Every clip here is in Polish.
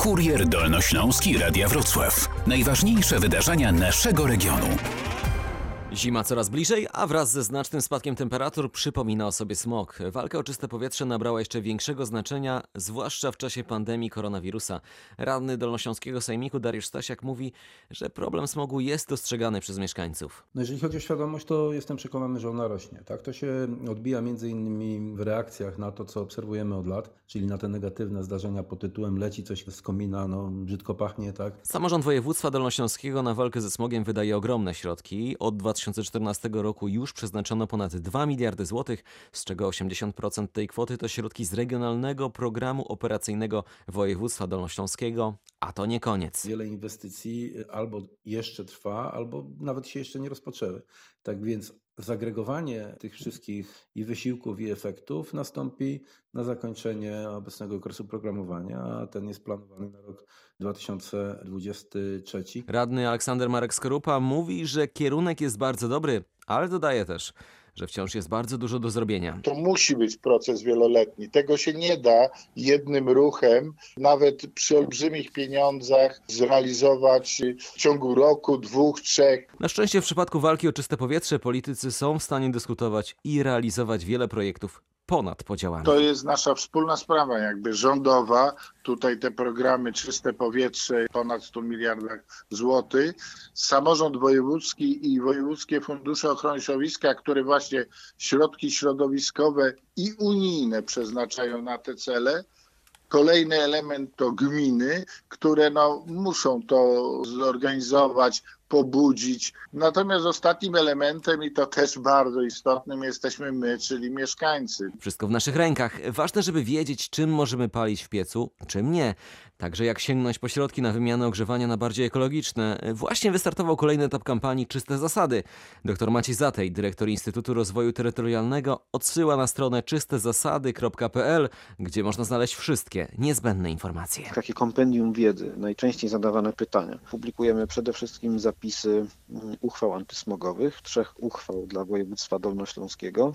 Kurier Dolnośląski Radia Wrocław. Najważniejsze wydarzenia naszego regionu. Zima coraz bliżej, a wraz ze znacznym spadkiem temperatur przypomina o sobie smog. Walka o czyste powietrze nabrała jeszcze większego znaczenia, zwłaszcza w czasie pandemii koronawirusa. Radny Dolnośląskiego Sejmiku Dariusz Stasiak mówi, że problem smogu jest dostrzegany przez mieszkańców. No jeżeli chodzi o świadomość, to jestem przekonany, że ona rośnie. Tak? To się odbija między innymi w reakcjach na to, co obserwujemy od lat, czyli na te negatywne zdarzenia pod tytułem leci coś z komina, no brzydko pachnie, tak? Samorząd województwa dolnośląskiego na walkę ze smogiem wydaje ogromne środki. Od 2014 roku już przeznaczono ponad 2 miliardy złotych, z czego 80% tej kwoty to środki z Regionalnego Programu Operacyjnego Województwa Dolnośląskiego, a to nie koniec. Wiele inwestycji albo jeszcze trwa, albo nawet się jeszcze nie rozpoczęły. Tak więc zagregowanie tych wszystkich i wysiłków, i efektów nastąpi na zakończenie obecnego okresu programowania, a ten jest planowany na rok 2023. Radny Aleksander Marek Skorupa mówi, że kierunek jest bardzo dobry, ale dodaje też, że wciąż jest bardzo dużo do zrobienia. To musi być proces wieloletni. Tego się nie da jednym ruchem, nawet przy olbrzymich pieniądzach, zrealizować w ciągu roku, dwóch, trzech. Na szczęście w przypadku walki o czyste powietrze politycy są w stanie dyskutować i realizować wiele projektów ponad podziałami. To jest nasza wspólna sprawa, jakby rządowa. Tutaj te programy Czyste Powietrze, ponad 100 miliardach złotych. Samorząd wojewódzki i wojewódzkie fundusze ochrony środowiska, które właśnie środki środowiskowe i unijne przeznaczają na te cele. Kolejny element to gminy, które no, muszą to zorganizować, pobudzić. Natomiast ostatnim elementem, i to też bardzo istotnym, jesteśmy my, czyli mieszkańcy. Wszystko w naszych rękach. Ważne, żeby wiedzieć, czym możemy palić w piecu, czym nie. Także jak sięgnąć po środki na wymianę ogrzewania na bardziej ekologiczne. Właśnie wystartował kolejny etap kampanii Czyste Zasady. Dr Maciej Zatej, dyrektor Instytutu Rozwoju Terytorialnego, odsyła na stronę czystezasady.pl, gdzie można znaleźć wszystkie niezbędne informacje. Takie kompendium wiedzy, najczęściej zadawane pytania. Publikujemy przede wszystkim zapisy mm, uchwał antysmogowych, trzech uchwał dla województwa dolnośląskiego,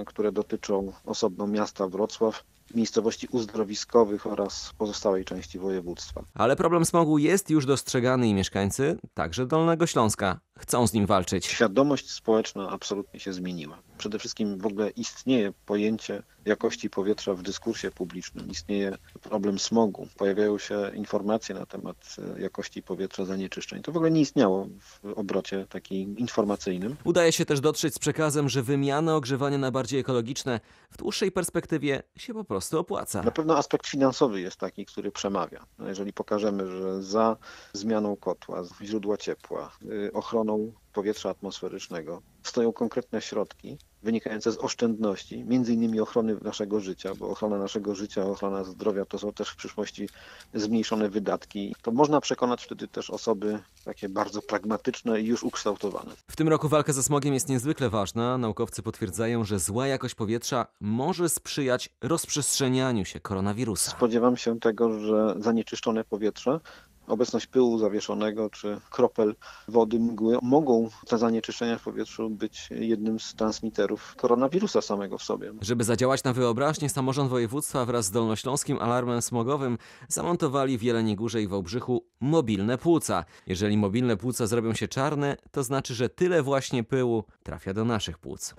e, które dotyczą osobno miasta Wrocław, miejscowości uzdrowiskowych oraz pozostałej części województwa. Ale problem smogu jest już dostrzegany i mieszkańcy, także Dolnego Śląska, chcą z nim walczyć. Świadomość społeczna absolutnie się zmieniła. Przede wszystkim w ogóle istnieje pojęcie jakości powietrza w dyskursie publicznym, istnieje problem smogu, pojawiają się informacje na temat e, jakości powietrza, zanieczyszczeń. To w ogóle nie istniało w obrocie takim informacyjnym. Udaje się też dotrzeć z przekazem, że wymiana ogrzewania na bardziej ekologiczne w dłuższej perspektywie się po prostu opłaca. Na pewno aspekt finansowy jest taki, który przemawia. No jeżeli pokażemy, że za zmianą kotła, źródła ciepła, y, ochroną powietrza atmosferycznego stoją konkretne środki wynikające z oszczędności, między innymi ochrony naszego życia, bo ochrona naszego życia, ochrona zdrowia to są też w przyszłości zmniejszone wydatki. To można przekonać wtedy też osoby takie bardzo pragmatyczne i już ukształtowane. W tym roku walka ze smogiem jest niezwykle ważna. Naukowcy potwierdzają, że zła jakość powietrza może sprzyjać rozprzestrzenianiu się koronawirusa. Spodziewam się tego, że zanieczyszczone powietrze obecność pyłu zawieszonego czy kropel wody, mgły mogą te zanieczyszczenia w powietrzu być jednym z transmiterów koronawirusa samego w sobie. Żeby zadziałać na wyobraźnię, samorząd województwa wraz z Dolnośląskim Alarmem Smogowym zamontowali w Jeleniej Górze i Wałbrzychu mobilne płuca. Jeżeli mobilne płuca zrobią się czarne, to znaczy, że tyle właśnie pyłu trafia do naszych płuc.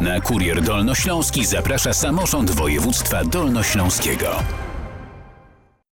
Na Kurier Dolnośląski zaprasza samorząd województwa dolnośląskiego.